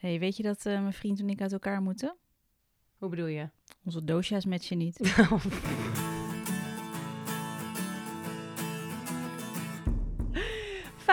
hey, weet je dat eh, mijn vriend en ik uit elkaar moeten? Hoe bedoel je? Onze doosjes matchen niet.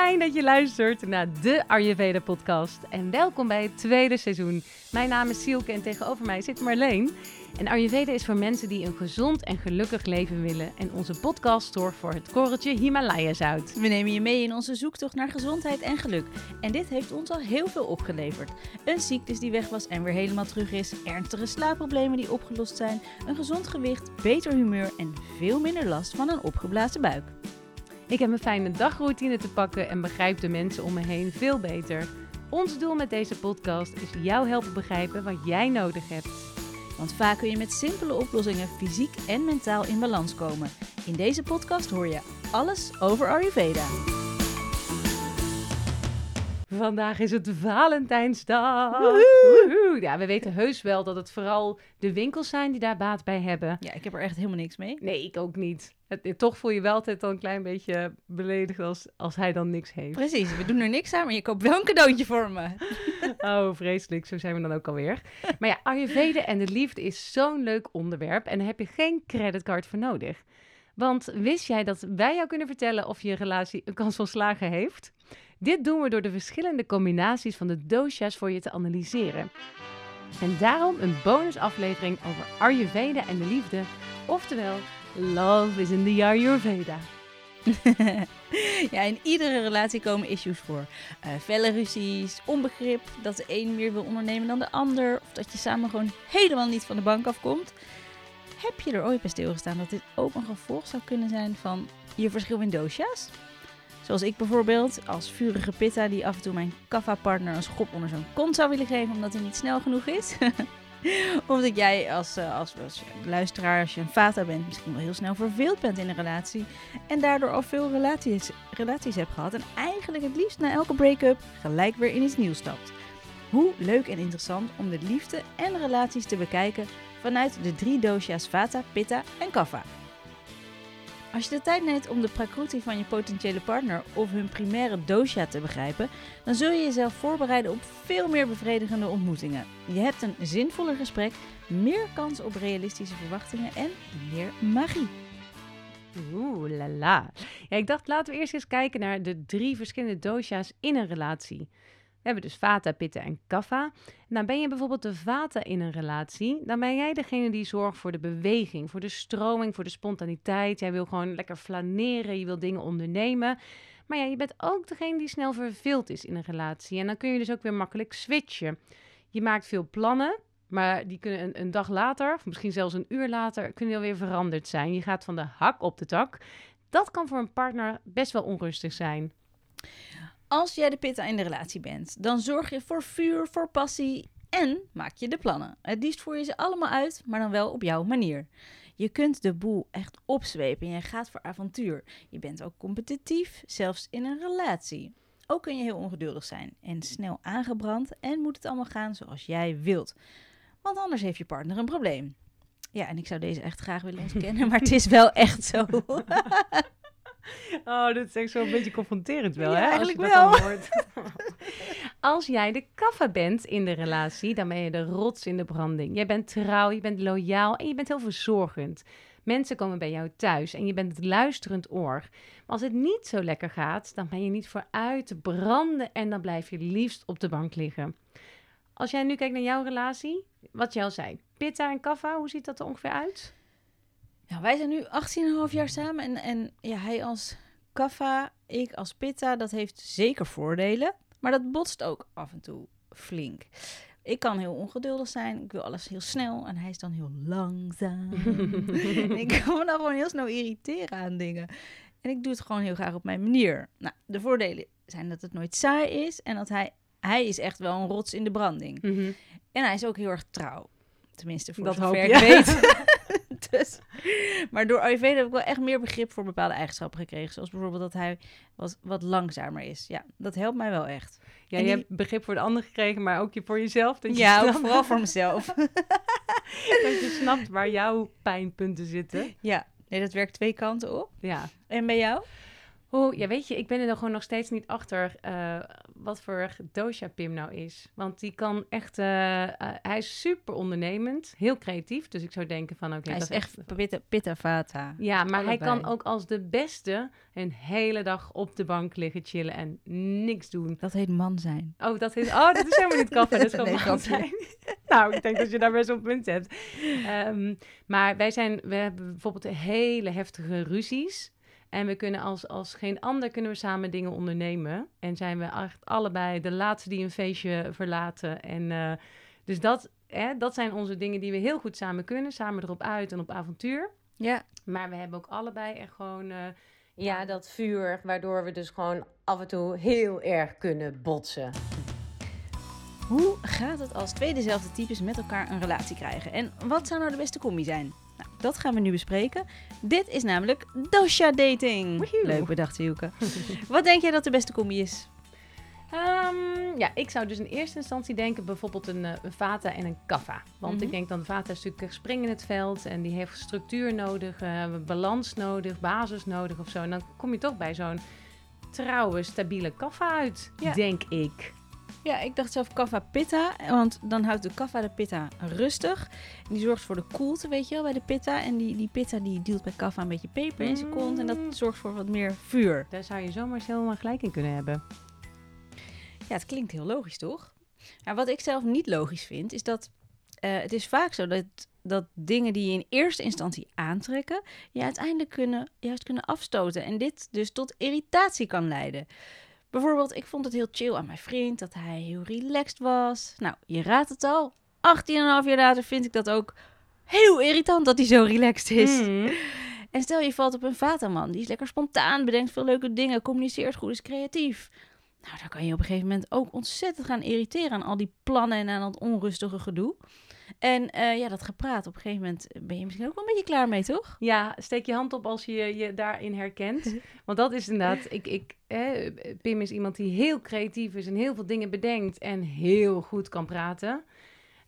Fijn dat je luistert naar de Ayurveda podcast en welkom bij het tweede seizoen. Mijn naam is Sielke en tegenover mij zit Marleen. En Ayurveda is voor mensen die een gezond en gelukkig leven willen. En onze podcast zorgt voor het korreltje Himalaya-zout. We nemen je mee in onze zoektocht naar gezondheid en geluk. En dit heeft ons al heel veel opgeleverd. Een ziektes die weg was en weer helemaal terug is. Ernstige slaapproblemen die opgelost zijn. Een gezond gewicht, beter humeur en veel minder last van een opgeblazen buik. Ik heb een fijne dagroutine te pakken en begrijp de mensen om me heen veel beter. Ons doel met deze podcast is jou helpen begrijpen wat jij nodig hebt. Want vaak kun je met simpele oplossingen fysiek en mentaal in balans komen. In deze podcast hoor je alles over Ayurveda. Vandaag is het Valentijnsdag. Woehoe. Ja, we weten heus wel dat het vooral de winkels zijn die daar baat bij hebben. Ja, ik heb er echt helemaal niks mee. Nee, ik ook niet. Het, toch voel je wel altijd dan een klein beetje beledigd als, als hij dan niks heeft. Precies, we doen er niks aan, maar je koopt wel een cadeautje voor me. Oh, vreselijk. Zo zijn we dan ook alweer. Maar ja, Ayurveda en de liefde is zo'n leuk onderwerp en daar heb je geen creditcard voor nodig. Want wist jij dat wij jou kunnen vertellen of je relatie een kans van slagen heeft? Dit doen we door de verschillende combinaties van de doshas voor je te analyseren. En daarom een bonusaflevering over Ayurveda en de liefde, oftewel Love is in the Ayurveda. ja, in iedere relatie komen issues voor. Uh, felle ruzies, onbegrip, dat de een meer wil ondernemen dan de ander, of dat je samen gewoon helemaal niet van de bank afkomt. Heb je er ooit bij stilgestaan dat dit ook een gevolg zou kunnen zijn van je verschil in doosjes? Zoals ik bijvoorbeeld, als vurige pitta die af en toe mijn kaffa-partner een schop onder zijn kont zou willen geven omdat hij niet snel genoeg is. of dat jij als, uh, als, als, luisteraar, als je een vata bent, misschien wel heel snel verveeld bent in een relatie. En daardoor al veel relaties, relaties hebt gehad. En eigenlijk het liefst na elke break-up gelijk weer in iets nieuws stapt. Hoe leuk en interessant om de liefde en relaties te bekijken vanuit de drie dosha's vata, pitta en kapha. Als je de tijd neemt om de prakruti van je potentiële partner of hun primaire dosha te begrijpen, dan zul je jezelf voorbereiden op veel meer bevredigende ontmoetingen. Je hebt een zinvoller gesprek, meer kans op realistische verwachtingen en meer magie. Oeh, la la. Ja, ik dacht, laten we eerst eens kijken naar de drie verschillende dosha's in een relatie. Hebben dus vata, pitta en kapha. Nou, ben je bijvoorbeeld de vata in een relatie, dan ben jij degene die zorgt voor de beweging, voor de stroming, voor de spontaniteit. Jij wil gewoon lekker flaneren, je wil dingen ondernemen. Maar ja, je bent ook degene die snel verveeld is in een relatie. En dan kun je dus ook weer makkelijk switchen. Je maakt veel plannen, maar die kunnen een, een dag later, of misschien zelfs een uur later, kunnen alweer veranderd zijn. Je gaat van de hak op de tak. Dat kan voor een partner best wel onrustig zijn. Als jij de pitta in de relatie bent, dan zorg je voor vuur, voor passie en maak je de plannen. Het liefst voer je ze allemaal uit, maar dan wel op jouw manier. Je kunt de boel echt opzwepen en je gaat voor avontuur. Je bent ook competitief, zelfs in een relatie. Ook kun je heel ongeduldig zijn en snel aangebrand en moet het allemaal gaan zoals jij wilt. Want anders heeft je partner een probleem. Ja, en ik zou deze echt graag willen ontkennen, maar het is wel echt zo. Oh, dat is echt zo een beetje confronterend wel, ja, hè? Eigenlijk wel. Als jij de kaffa bent in de relatie, dan ben je de rots in de branding. Jij bent trouw, je bent loyaal en je bent heel verzorgend. Mensen komen bij jou thuis en je bent het luisterend oor. Maar als het niet zo lekker gaat, dan ben je niet vooruit te branden en dan blijf je liefst op de bank liggen. Als jij nu kijkt naar jouw relatie, wat jij al zei, pitta en kaffa, hoe ziet dat er ongeveer uit? Ja, wij zijn nu 18,5 jaar samen en, en ja, hij als kaffa, ik als pitta, dat heeft zeker voordelen, maar dat botst ook af en toe flink. Ik kan heel ongeduldig zijn, ik wil alles heel snel en hij is dan heel langzaam. ik kan me dan gewoon heel snel irriteren aan dingen. En ik doe het gewoon heel graag op mijn manier. Nou, de voordelen zijn dat het nooit saai is en dat hij, hij is echt wel een rots in de branding. Mhm. En hij is ook heel erg trouw. Tenminste, voor Dat zover hoop ik weet. dus, maar door Ayurveda heb ik wel echt meer begrip voor bepaalde eigenschappen gekregen. Zoals bijvoorbeeld dat hij wat, wat langzamer is. Ja, dat helpt mij wel echt. Ja, En je die- hebt begrip voor de ander gekregen, maar ook voor jezelf. Dat je, Ja, ook vooral voor mezelf. dat je snapt waar jouw pijnpunten zitten. ja, nee, dat werkt twee kanten op. Ja. En bij jou? Oh, ja, weet je, ik ben er dan gewoon nog steeds niet achter eh, wat voor dosha Pim nou is. Want die kan echt, eh, eh, hij is super ondernemend, heel creatief. Dus ik zou denken van, oké, Hij dat is echt pitta, pitta vata. Ja, maar hij kan ook als de beste een hele dag op de bank liggen chillen en niks doen. Dat heet man zijn. Oh, dat is, oh, dat is helemaal niet kaffe, dat is gewoon Nee, man zijn. nou, ik denk dat je daar best op punt hebt. Ehm, maar wij zijn, we hebben bijvoorbeeld hele heftige ruzies. En we kunnen als, als geen ander kunnen we samen dingen ondernemen. En zijn we echt allebei de laatste die een feestje verlaten. En eh, dus dat, hè, dat zijn onze dingen die we heel goed samen kunnen. Samen erop uit en op avontuur. Ja. Maar we hebben ook allebei echt gewoon... eh, Ja, dat vuur, waardoor we dus gewoon af en toe heel erg kunnen botsen. Hoe gaat het als twee dezelfde types met elkaar een relatie krijgen? En wat zou nou de beste combi zijn? Nou, dat gaan we nu bespreken. Dit is namelijk dosha dating. Woehoe. Leuk bedacht, Hielke. wat denk jij dat de beste combi is? Ehm, ja, ik zou dus in eerste instantie denken bijvoorbeeld een, eh, een Vata en een Kaffa. Want Mhm. ik denk dan de Vata is natuurlijk spring in het veld en die heeft structuur nodig, eh, balans nodig, basis nodig of zo. En dan kom je toch bij zo'n trouwe, stabiele Kaffa uit, Ja. denk ik. Ja, ik dacht zelf kaffa pitta, want dan houdt de kaffa de pitta rustig. En die zorgt voor de koelte, weet je wel, bij de pitta. En die, die pitta die duwt bij kaffa een beetje peper in zijn kont. En dat Mm. zorgt voor wat meer vuur. Daar zou je zomaar helemaal gelijk in kunnen hebben. Ja, het klinkt heel logisch, toch? Maar wat ik zelf niet logisch vind, is dat eh, het is vaak zo dat, dat dingen die je in eerste instantie aantrekken, je uiteindelijk kunnen, juist kunnen afstoten. En dit dus tot irritatie kan leiden. Bijvoorbeeld, ik vond het heel chill aan mijn vriend dat hij heel relaxed was. Nou, je raadt het al. 18,5 jaar later vind ik dat ook heel irritant dat hij zo relaxed is. Mm. En stel je valt op een vataman, die is lekker spontaan, bedenkt veel leuke dingen, communiceert goed, is creatief. Nou, dan kan je op een gegeven moment ook ontzettend gaan irriteren aan al die plannen en aan dat onrustige gedoe. En eh, ja, dat gepraat, op een gegeven moment ben je misschien ook wel een beetje klaar mee, toch? Ja, steek je hand op als je je daarin herkent. Want dat is inderdaad, ik, ik, hè, Pim is iemand die heel creatief is en heel veel dingen bedenkt en heel goed kan praten.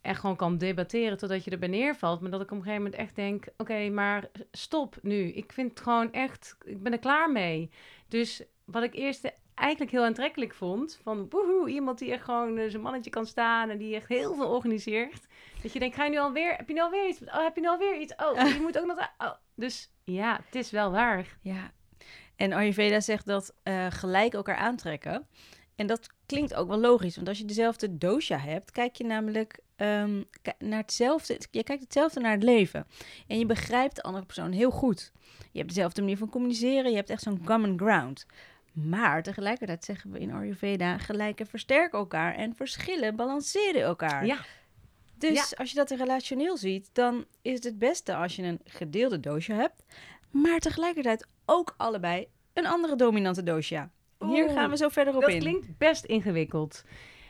En gewoon kan debatteren totdat je erbij neervalt. Maar dat ik op een gegeven moment echt denk, oké, maar stop nu. Ik vind het gewoon echt, ik ben er klaar mee. Dus wat ik eerst eigenlijk heel aantrekkelijk vond, van woehoe, iemand die echt gewoon eh, zijn mannetje kan staan en die echt heel veel organiseert. Dat je denkt, ga je nu alweer, heb je nu alweer iets? Oh, heb je nu alweer iets? Oh, je moet ook nog... Oh. Dus ja, het is wel waar. Ja. En Ayurveda zegt dat eh, gelijk elkaar aantrekken. En dat klinkt ook wel logisch, want als je dezelfde dosha hebt, kijk je namelijk ehm, naar hetzelfde. Je kijkt hetzelfde naar het leven. En je begrijpt de andere persoon heel goed. Je hebt dezelfde manier van communiceren, je hebt echt zo'n common ground. Maar tegelijkertijd zeggen we in Ayurveda: gelijken versterken elkaar en verschillen balanceren elkaar. Ja, Dus als je dat relationeel ziet, dan is het het beste als je een gedeelde dosha hebt, maar tegelijkertijd ook allebei een andere dominante dosha. Hier Oeh, gaan we zo verder op dat in. klinkt best ingewikkeld.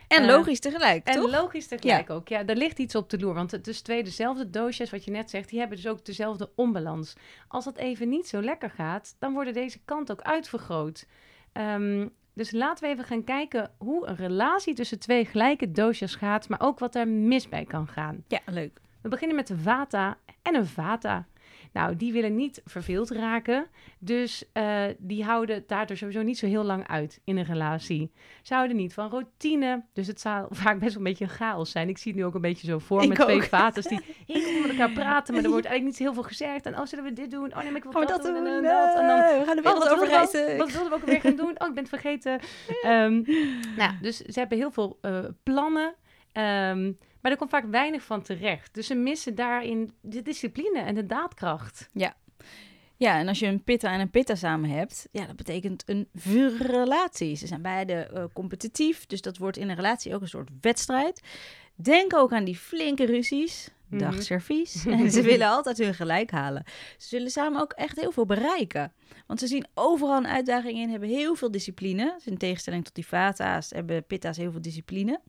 En eh, logisch tegelijk, En toch? logisch tegelijk ook. Ja, er ligt iets op de loer. Want het is twee dezelfde doosjes, wat je net zegt, die hebben dus ook dezelfde onbalans. Als dat even niet zo lekker gaat, dan worden deze kant ook uitvergroot. Ehm, dus laten we even gaan kijken hoe een relatie tussen twee gelijke doosjes gaat, maar ook wat er mis bij kan gaan. Ja, leuk. We beginnen met een vata en een vata. Nou, die willen niet verveeld raken. Dus eh, die houden het daardoor sowieso niet zo heel lang uit in een relatie. Ze houden niet van routine. Dus het zou vaak best wel een beetje een chaos zijn. Ik zie het nu ook een beetje zo voor Ik met twee vates die heel met elkaar praten. Maar er wordt eigenlijk niet zo heel veel gezegd. En oh, zullen we dit doen? Oh nee, maar ik wil we dat, doen? En, dat. En dan, we gaan de Oh, wereld wat over wilden we ook- reizen. Wat wilden we ook weer gaan doen? Oh, ik ben het vergeten. Ehm, nou, dus ze hebben heel veel eh, plannen. ehm, maar er komt vaak weinig van terecht. Dus ze missen daarin de discipline en de daadkracht. Ja, en als je een pitta en een pitta samen hebt, ja, dat betekent een vuurrelatie. Ze zijn beide eh, competitief, dus dat wordt in een relatie ook een soort wedstrijd. Denk ook aan die flinke ruzies. Mhm. Dag servies. En ze willen altijd hun gelijk halen. Ze zullen samen ook echt heel veel bereiken. Want ze zien overal een uitdaging in, hebben heel veel discipline. Dus in tegenstelling tot die vata's hebben pitta's heel veel discipline.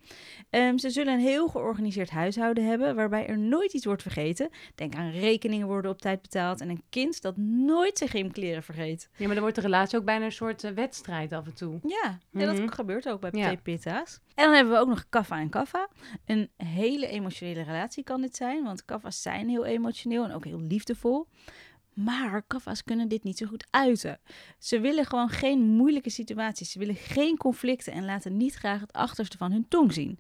Ehm, ze zullen een heel georganiseerd huishouden hebben, waarbij er nooit iets wordt vergeten. Denk aan rekeningen worden op tijd betaald en een kind dat nooit zijn gymkleren vergeet. Ja, maar dan wordt de relatie ook bijna een soort eh, wedstrijd af en toe. Ja, ja dat Mhm. gebeurt ook bij Ja. pitta's. En dan hebben we ook nog kaffa en kaffa. Een hele emotionele relatie kan dit zijn, want kaffa's zijn heel emotioneel en ook heel liefdevol. Maar kaffa's kunnen dit niet zo goed uiten. Ze willen gewoon geen moeilijke situaties. Ze willen geen conflicten en laten niet graag het achterste van hun tong zien.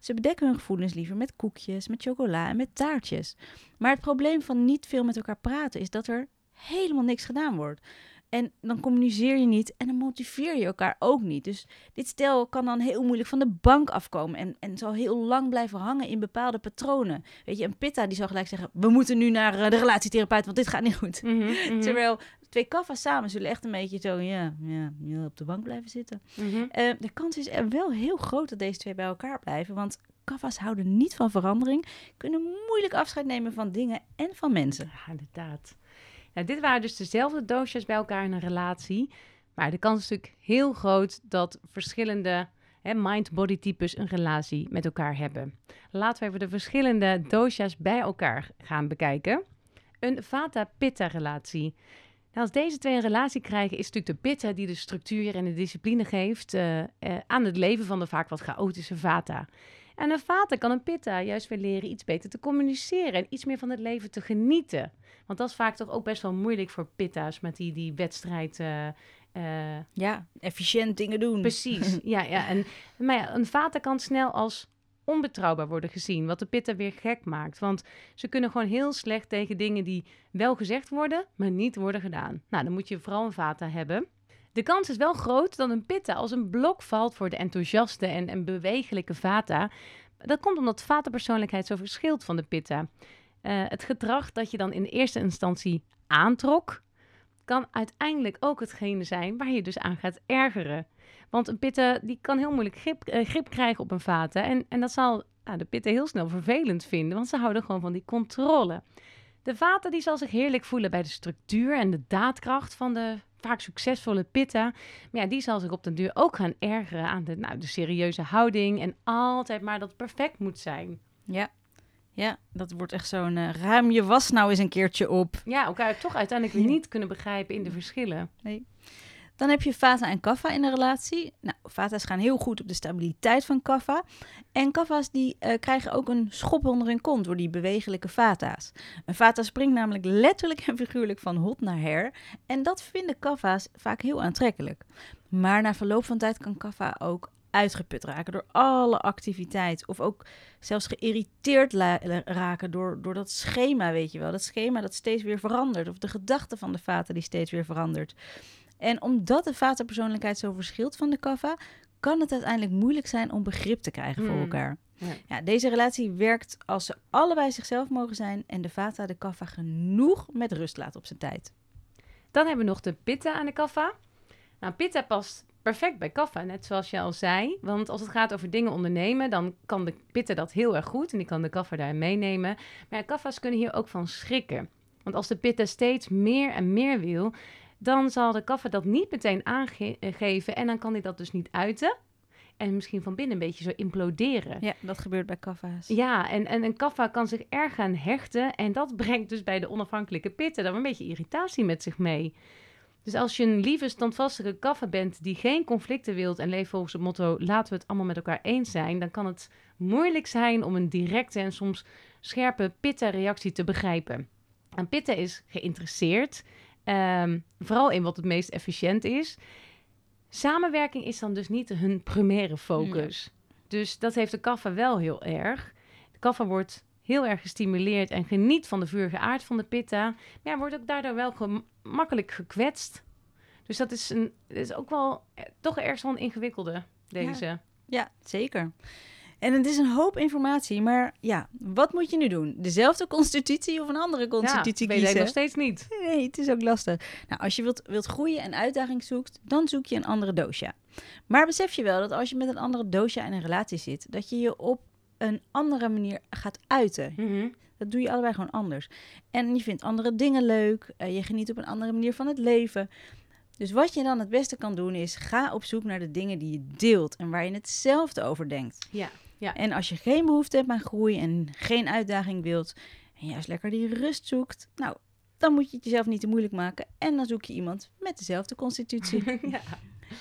Ze bedekken hun gevoelens liever met koekjes, met chocola en met taartjes. Maar het probleem van niet veel met elkaar praten is dat er helemaal niks gedaan wordt. En dan communiceer je niet en dan motiveer je elkaar ook niet. Dus dit stel kan dan heel moeilijk van de bank afkomen en, en zal heel lang blijven hangen in bepaalde patronen. Weet je, een pitta die zal gelijk zeggen, we moeten nu naar eh, de relatietherapeut, want dit gaat niet goed. Mhm, mhm, Terwijl twee kaffa's samen zullen echt een beetje zo, ja, ja, ja, op de bank blijven zitten. mhm. Eh, de kans is er wel heel groot dat deze twee bij elkaar blijven, want kaffa's houden niet van verandering, kunnen moeilijk afscheid nemen van dingen en van mensen. Ja, inderdaad. Nou, dit waren dus dezelfde doosjes bij elkaar in een relatie. Maar de kans is natuurlijk heel groot dat verschillende mind-body types een relatie met elkaar hebben. Laten we even de verschillende doosjes bij elkaar gaan bekijken. Een Vata-Pitta-relatie. Nou, als deze twee een relatie krijgen, is natuurlijk de Pitta die de structuur en de discipline geeft eh, eh, aan het leven van de vaak wat chaotische Vata. En een Vata kan een Pitta juist weer leren iets beter te communiceren en iets meer van het leven te genieten. Want dat is vaak toch ook best wel moeilijk voor Pitta's met die, die wedstrijd. eh, eh, Ja, efficiënt dingen doen. precies. ja, ja. En, maar ja, een Vata kan snel als onbetrouwbaar worden gezien, wat de Pitta weer gek maakt. Want ze kunnen gewoon heel slecht tegen dingen die wel gezegd worden, maar niet worden gedaan. Nou, dan moet je vooral een Vata hebben. De kans is wel groot dat een Pitta als een blok valt voor de enthousiaste en, en bewegelijke Vata. Dat komt omdat Vata-persoonlijkheid zo verschilt van de Pitta. Eh, het gedrag dat je dan in eerste instantie aantrok, kan uiteindelijk ook hetgene zijn waar je dus aan gaat ergeren. Want een pitta die kan heel moeilijk grip, eh, grip krijgen op een vata. En, en dat zal nou, de pitta heel snel vervelend vinden, want ze houden gewoon van die controle. De vata die zal zich heerlijk voelen bij de structuur en de daadkracht van de vaak succesvolle pitta. Maar ja, die zal zich op den duur ook gaan ergeren aan de, nou, de serieuze houding en altijd maar dat perfect moet zijn. Ja. Ja, dat wordt echt zo'n eh, ruim je was nou eens een keertje op. Ja, elkaar toch uiteindelijk weer niet kunnen begrijpen in de verschillen. Dan heb je Vata en Kapha in een relatie. Nou, Vata's gaan heel goed op de stabiliteit van Kapha. En Kapha's die eh, krijgen ook een schop onder hun kont door die bewegelijke Vata's. Een Vata springt namelijk letterlijk en figuurlijk van hot naar her. En dat vinden Kapha's vaak heel aantrekkelijk. Maar na verloop van tijd kan Kapha ook uitgeput raken door alle activiteit. Of ook zelfs geïrriteerd raken door, door dat schema, weet je wel. Dat schema dat steeds weer verandert. Of de gedachte van de Vata die steeds weer verandert. En omdat de Vata-persoonlijkheid zo verschilt van de Kapha, kan het uiteindelijk moeilijk zijn om begrip te krijgen voor Hmm. elkaar. Ja. Ja, deze relatie werkt als ze allebei zichzelf mogen zijn en de Vata de Kapha genoeg met rust laat op zijn tijd. Dan hebben we nog de pitta aan de kaffa. Nou, pitta past perfect bij kaffa, net zoals je al zei. Want als het gaat over dingen ondernemen, dan kan de pitta dat heel erg goed. En die kan de kaffa daarin meenemen. Maar ja, kaffa's kunnen hier ook van schrikken. Want als de pitta steeds meer en meer wil, dan zal de kaffa dat niet meteen aangeven. En dan kan hij dat dus niet uiten. En misschien van binnen een beetje zo imploderen. Ja, dat gebeurt bij Kapha's. Ja, en, en een kaffa kan zich erg gaan hechten. En dat brengt dus bij de onafhankelijke pitten dan een beetje irritatie met zich mee. Dus als je een lieve, standvastige kaffa bent die geen conflicten wilt en leeft volgens het motto laten we het allemaal met elkaar eens zijn, dan kan het moeilijk zijn om een directe en soms scherpe pitta-reactie te begrijpen. En pitta is geïnteresseerd, ehm, vooral in wat het meest efficiënt is. Samenwerking is dan dus niet hun primaire focus. Dus dat heeft de kaffa wel heel erg. De kaffa wordt heel erg gestimuleerd en geniet van de vurige aard van de pitta. Maar ja, wordt ook daardoor wel gemakkelijk gekwetst. Dus dat is, een, dat is ook wel eh, toch ergens wel een ingewikkelde, deze. Ja, zeker. En het is een hoop informatie, maar ja, wat moet je nu doen? Dezelfde constitutie of een andere constitutie ja, weet ik kiezen? nog steeds niet. Nee, het is ook lastig. Nou, als je wilt, wilt groeien en uitdaging zoekt, dan zoek je een andere dosha. Maar besef je wel dat als je met een andere dosha in een relatie zit, dat je je op een andere manier gaat uiten. Mhm. Dat doe je allebei gewoon anders. En je vindt andere dingen leuk. eh, je geniet op een andere manier van het leven. Dus wat je dan het beste kan doen is, ga op zoek naar de dingen die je deelt en waar je hetzelfde over denkt. Ja, ja. En als je geen behoefte hebt aan groei en geen uitdaging wilt en juist lekker die rust zoekt, nou, dan moet je het jezelf niet te moeilijk maken en dan zoek je iemand met dezelfde constitutie. ja.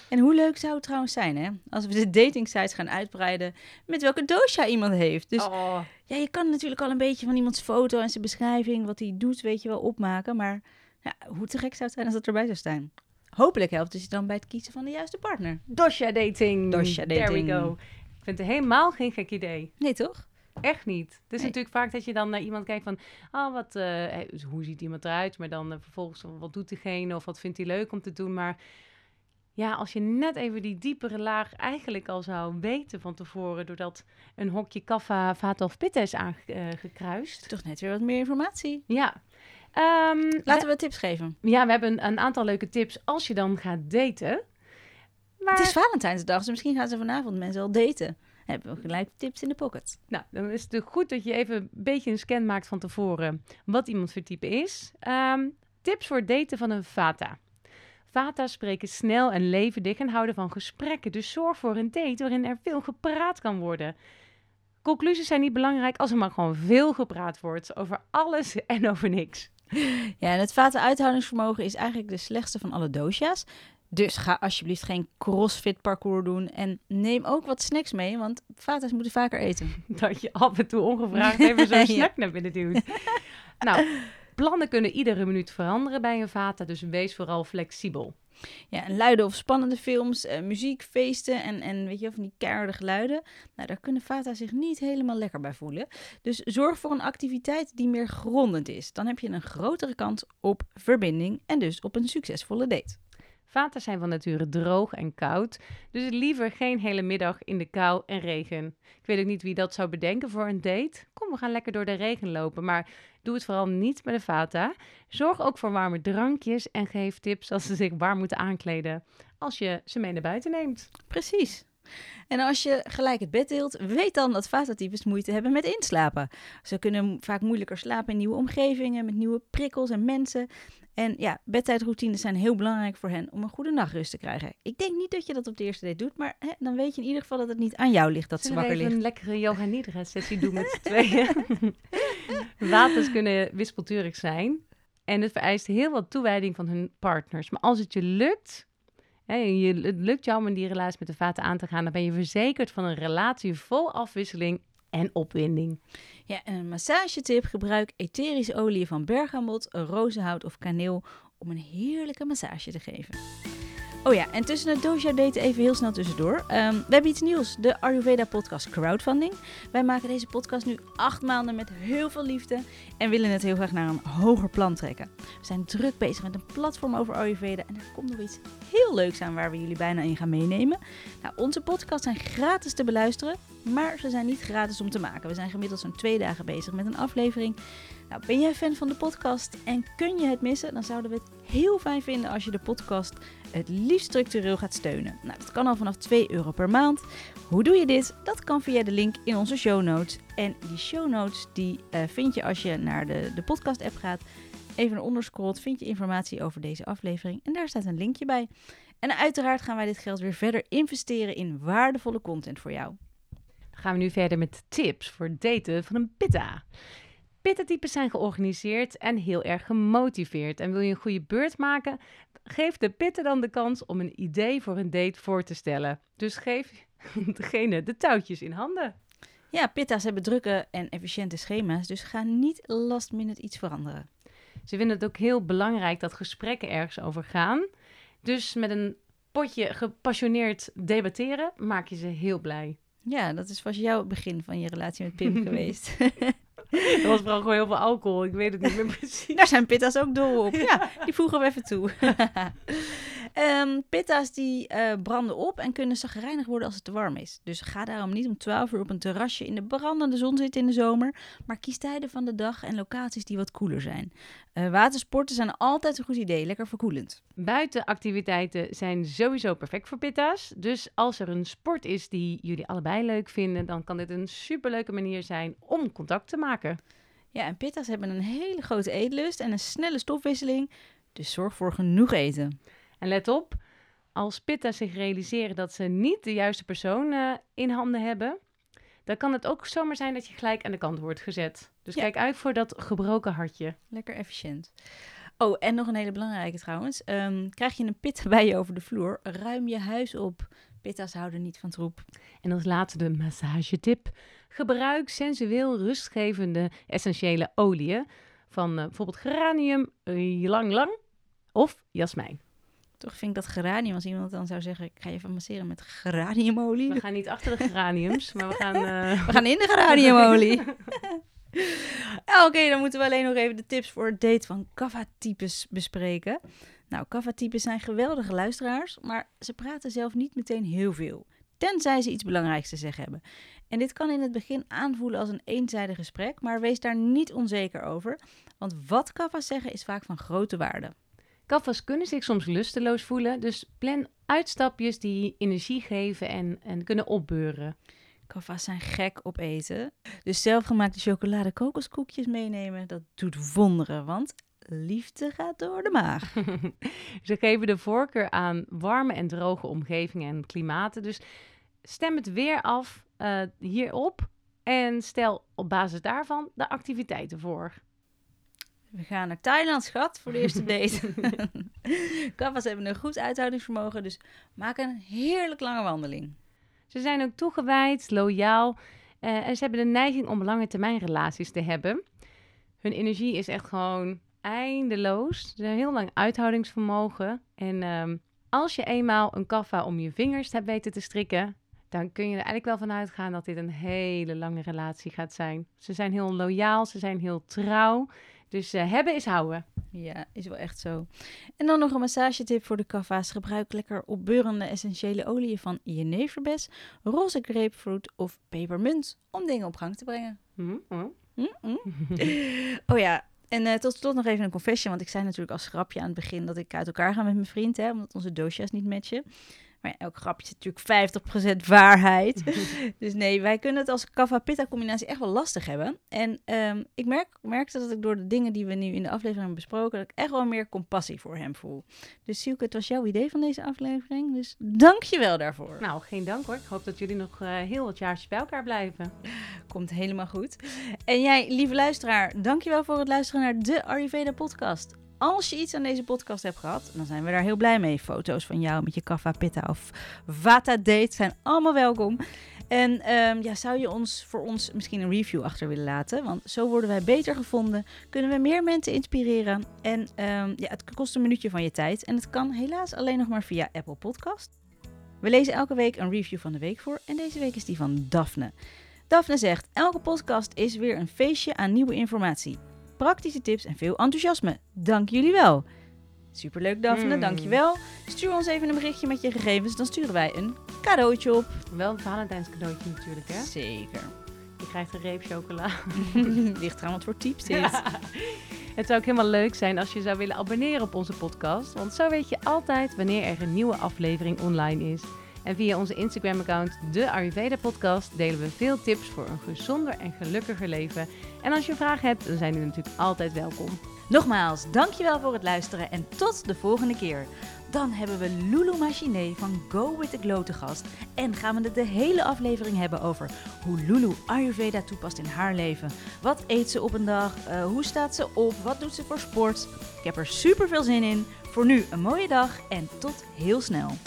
en hoe leuk zou het trouwens zijn, hè? Als we de dating sites gaan uitbreiden met welke dosha iemand heeft. Dus Oh, ja, je kan natuurlijk al een beetje van iemands foto en zijn beschrijving, wat hij doet, weet je wel, opmaken. Maar Ja, hoe te gek zou het zijn als dat erbij zou staan? Hopelijk helpt het je dan bij het kiezen van de juiste partner. Dosha dating. Dosha There dating. we go. Ik vind het helemaal geen gek idee. Nee, toch? Echt niet. Het is Nee. natuurlijk vaak dat je dan naar iemand kijkt van... Oh, wat, eh, hoe ziet iemand eruit? Maar dan eh, vervolgens, wat doet diegene? Of wat vindt hij leuk om te doen? Maar ja, als je net even die diepere laag eigenlijk al zou weten van tevoren... doordat een hokje kaffa, vata of pitta is aangekruist. Toch net weer wat meer informatie. Ja. Ehm, Laten we tips geven. we, ja, we hebben een, een aantal leuke tips als je dan gaat daten. Maar, Het is Valentijnsdag, dus misschien gaan ze vanavond mensen al daten. Hebben we gelijk tips in de pocket. Nou, dan is het goed dat je even een beetje een scan maakt van tevoren wat iemand voor type is. Ehm, tips voor het daten van een vata. Vata spreken snel en levendig en houden van gesprekken. Dus zorg voor een date waarin er veel gepraat kan worden. Conclusies zijn niet belangrijk als er maar gewoon veel gepraat wordt over alles en over niks. Ja, en het vaten-uithoudingsvermogen is eigenlijk de slechtste van alle dosha's. Dus ga alsjeblieft geen crossfit parcours doen. En neem ook wat snacks mee, want vata's moeten vaker eten. Dat je af en toe ongevraagd even zo'n Ja. snack naar binnen duwt. nou, plannen kunnen iedere minuut veranderen bij een vata, dus wees vooral flexibel. Ja, en luide of spannende films, eh, muziek, feesten en, en weet je, van die keiharde geluiden. Nou, daar kunnen vata zich niet helemaal lekker bij voelen. Dus zorg voor een activiteit die meer grondend is. Dan heb je een grotere kans op verbinding en dus op een succesvolle date. Vata zijn van nature droog en koud, dus liever geen hele middag in de kou en regen. Ik weet ook niet wie dat zou bedenken voor een date. Kom, we gaan lekker door de regen lopen, maar doe het vooral niet met de Vata. Zorg ook voor warme drankjes en geef tips als ze zich warm moeten aankleden als je ze mee naar buiten neemt. Precies. En als je gelijk het bed deelt, weet dan dat vata-types moeite hebben met inslapen. Ze kunnen vaak moeilijker slapen in nieuwe omgevingen, met nieuwe prikkels en mensen. En ja, bedtijdroutines zijn heel belangrijk voor hen om een goede nachtrust te krijgen. Ik denk niet dat je dat op de eerste date doet, maar hè, dan weet je in ieder geval dat het niet aan jou ligt dat ze Zullen wakker ligt. een lekkere yoga nidra sessie doen met z'n tweeën? Waters kunnen wispelturig zijn en het vereist heel wat toewijding van hun partners. Maar als het je lukt, hè, je, het lukt jou om die relatie met de vaten aan te gaan, dan ben je verzekerd van een relatie vol afwisseling en opwinding. Ja, en een massagetip: gebruik etherische olie van bergamot, rozenhout of kaneel om een heerlijke massage te geven. Oh ja, en tussen het doja daten even heel snel tussendoor. Ehm, we hebben iets nieuws, de Ayurveda podcast crowdfunding. Wij maken deze podcast nu acht maanden met heel veel liefde en willen het heel graag naar een hoger plan trekken. We zijn druk bezig met een platform over Ayurveda en er komt nog iets heel leuks aan waar we jullie bijna in gaan meenemen. Nou, onze podcasts zijn gratis te beluisteren, maar ze zijn niet gratis om te maken. We zijn gemiddeld zo'n twee dagen bezig met een aflevering. Nou, ben jij fan van de podcast en kun je het missen? Dan zouden we het heel fijn vinden als je de podcast het liefst structureel gaat steunen. Nou, dat kan al vanaf 2 euro per maand. Hoe doe je dit? Dat kan via de link in onze show notes. En die show notes die eh, vind je als je naar de, de podcast app gaat. Even naar onder scrolt, vind je informatie over deze aflevering. En daar staat een linkje bij. En uiteraard gaan wij dit geld weer verder investeren in waardevolle content voor jou. Gaan we nu verder met tips voor het daten van een pitta. Pitta-types zijn georganiseerd en heel erg gemotiveerd. En wil je een goede beurt maken, geef de pitten dan de kans om een idee voor een date voor te stellen. Dus geef degene de touwtjes in handen. Ja, pitta's hebben drukke en efficiënte schema's, dus ga niet last minute iets veranderen. Ze vinden het ook heel belangrijk dat gesprekken ergens over gaan. Dus met een potje gepassioneerd debatteren maak je ze heel blij. Ja, dat is vast jouw begin van je relatie met Pim geweest. Er was vooral gewoon heel veel alcohol. Ik weet het niet meer precies. Daar zijn pitta's ook dol op. Ja, die voegen we even toe. Ehm, pitta's die eh, branden op en kunnen zagrijnig worden als het te warm is. Dus ga daarom niet om 12 uur op een terrasje in de brandende zon zitten in de zomer. Maar kies tijden van de dag en locaties die wat koeler zijn. Eh, watersporten zijn altijd een goed idee, lekker verkoelend. Buitenactiviteiten zijn sowieso perfect voor pitta's. Dus als er een sport is die jullie allebei leuk vinden, dan kan dit een superleuke manier zijn om contact te maken. Ja, en pitta's hebben een hele grote eetlust en een snelle stofwisseling. Dus zorg voor genoeg eten. En let op, als pitta's zich realiseren dat ze niet de juiste persoon eh, in handen hebben, dan kan het ook zomaar zijn dat je gelijk aan de kant wordt gezet. Dus Ja. kijk uit voor dat gebroken hartje. Lekker efficiënt. Oh, en nog een hele belangrijke trouwens. Ehm, krijg je een pitta bij je over de vloer, ruim je huis op. Pitta's houden niet van troep. En als laatste de massagetip. Gebruik sensueel rustgevende essentiële oliën. van eh, bijvoorbeeld geranium, uh, lang lang of jasmijn. Toch vind ik dat geranium, als iemand dan zou zeggen, ik ga je even masseren met geraniumolie. We gaan niet achter de geraniums, maar we gaan... Uh... We gaan in de geraniumolie. Oké, dan moeten we alleen nog even de tips voor het date van kava-types bespreken. Nou, kava-types zijn geweldige luisteraars, maar ze praten zelf niet meteen heel veel. Tenzij ze iets belangrijks te zeggen hebben. En dit kan in het begin aanvoelen als een eenzijdig gesprek, maar wees daar niet onzeker over. Want wat kava's zeggen is vaak van grote waarde. Kaffa's kunnen zich soms lusteloos voelen, dus plan uitstapjes die energie geven en, en kunnen opbeuren. Kaffa's zijn gek op eten. Dus zelfgemaakte chocolade kokoskoekjes meenemen, dat doet wonderen, want liefde gaat door de maag. Ze geven de voorkeur aan warme en droge omgevingen en klimaten. Dus stem het weer af uh, hierop en stel op basis daarvan de activiteiten voor. We gaan naar Thailand, schat, voor de eerste date. Kaffa's hebben een goed uithoudingsvermogen, dus maak een heerlijk lange wandeling. Ze zijn ook toegewijd, loyaal uh, en ze hebben de neiging om lange termijn relaties te hebben. Hun energie is echt gewoon eindeloos. Ze hebben heel lang uithoudingsvermogen. En um, als je eenmaal een kaffa om je vingers hebt weten te strikken, dan kun je er eigenlijk wel van uitgaan dat dit een hele lange relatie gaat zijn. Ze zijn heel loyaal, ze zijn heel trouw. Dus uh, hebben is houden. Ja, is wel echt zo. En dan nog een massagetip voor de kaffa's. Gebruik lekker opbeurende essentiële oliën van jeneverbes, roze grapefruit of pepermunt om dingen op gang te brengen. Mm -hmm. Mm -hmm. oh ja, en uh, tot slot nog even een confession, want ik zei natuurlijk als grapje aan het begin dat ik uit elkaar ga met mijn vriend, hè, omdat onze doosjes niet matchen. Maar elk grapje is natuurlijk 50% waarheid. dus nee, wij kunnen het als kava-pitta combinatie echt wel lastig hebben. En um, ik merk, merkte dat ik door de dingen die we nu in de aflevering hebben besproken, dat ik echt wel meer compassie voor hem voel. Dus Sielke, het was jouw idee van deze aflevering. Dus dank je wel daarvoor. Nou, geen dank hoor. Ik hoop dat jullie nog uh, heel wat jaartjes bij elkaar blijven. Komt helemaal goed. En jij, lieve luisteraar, dank je wel voor het luisteren naar de Ayurveda podcast. Als je iets aan deze podcast hebt gehad, dan zijn we daar heel blij mee. Foto's van jou met je kaffa pitta of vata date zijn allemaal welkom. En um, ja, zou je ons voor ons misschien een review achter willen laten? Want zo worden wij beter gevonden, kunnen we meer mensen inspireren. En um, ja, het kost een minuutje van je tijd. En het kan helaas alleen nog maar via Apple Podcast. We lezen elke week een review van de week voor. En deze week is die van Daphne. Daphne zegt: Elke podcast is weer een feestje aan nieuwe informatie praktische tips en veel enthousiasme. Dank jullie wel. Superleuk Daphne, mm. dankjewel. Stuur ons even een berichtje met je gegevens, dan sturen wij een cadeautje op. Wel een Valentijns cadeautje natuurlijk, hè? Zeker. Je krijgt een reep chocola. Ligt eraan wat voor types dit. Ja. Het zou ook helemaal leuk zijn als je zou willen abonneren op onze podcast. Want zo weet je altijd wanneer er een nieuwe aflevering online is. En via onze Instagram-account, de Ayurveda Podcast, delen we veel tips voor een gezonder en gelukkiger leven. En als je vragen hebt, dan zijn die natuurlijk altijd welkom. Nogmaals, dankjewel voor het luisteren en tot de volgende keer. Dan hebben we Lulu Machine van Go With The Glow te gast. En gaan we het de hele aflevering hebben over hoe Lulu Ayurveda toepast in haar leven. Wat eet ze op een dag? Uh, hoe staat ze op? Wat doet ze voor sport? Ik heb er super veel zin in. Voor nu een mooie dag en tot heel snel.